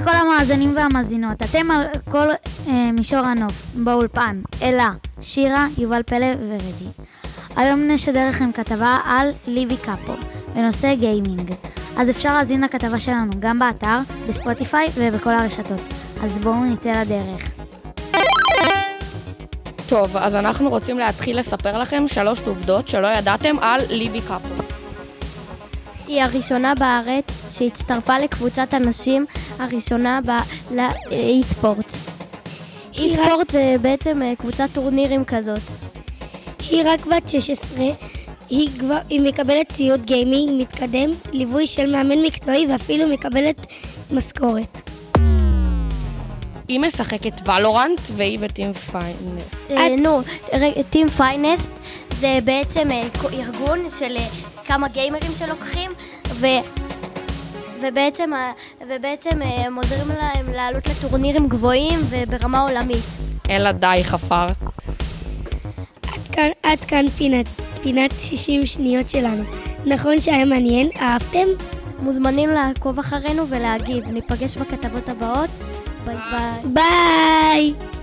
לכל המאזינים והמאזינות, אתם על כל אה, מישור הנוף, באולפן, אלה, שירה, יובל פלא ורג'י. היום נשדר לכם כתבה על ליבי קאפו, בנושא גיימינג. אז אפשר להזין לכתבה שלנו גם באתר, בספוטיפיי ובכל הרשתות. אז בואו נצא לדרך. טוב, אז אנחנו רוצים להתחיל לספר לכם שלוש עובדות שלא ידעתם על ליבי קאפו. היא הראשונה בארץ שהצטרפה לקבוצת הנשים הראשונה ל e-sport. e-sport זה בעצם אה, קבוצת טורנירים כזאת. היא רק בת 16, היא, כבר, היא מקבלת ציוד gaming מתקדם, ליווי של מאמן מקצועי ואפילו מקבלת משכורת. היא משחקת Valorant והיא ו Team Finest. אה, נו, Team Finest זה בעצם אה, ארגון של אה, כמה גיימרים שלוקחים, ו... ובעצם, ובעצם הם עוזרים להם לעלות לטורנירים גבוהים וברמה עולמית. אלא די חפר. עד כאן, עד כאן פינת, פינת 60 שניות שלנו. נכון שהיה מעניין? אהבתם? מוזמנים לעקוב אחרינו ולהגיב. ניפגש בכתבות הבאות. ביי ביי. ביי!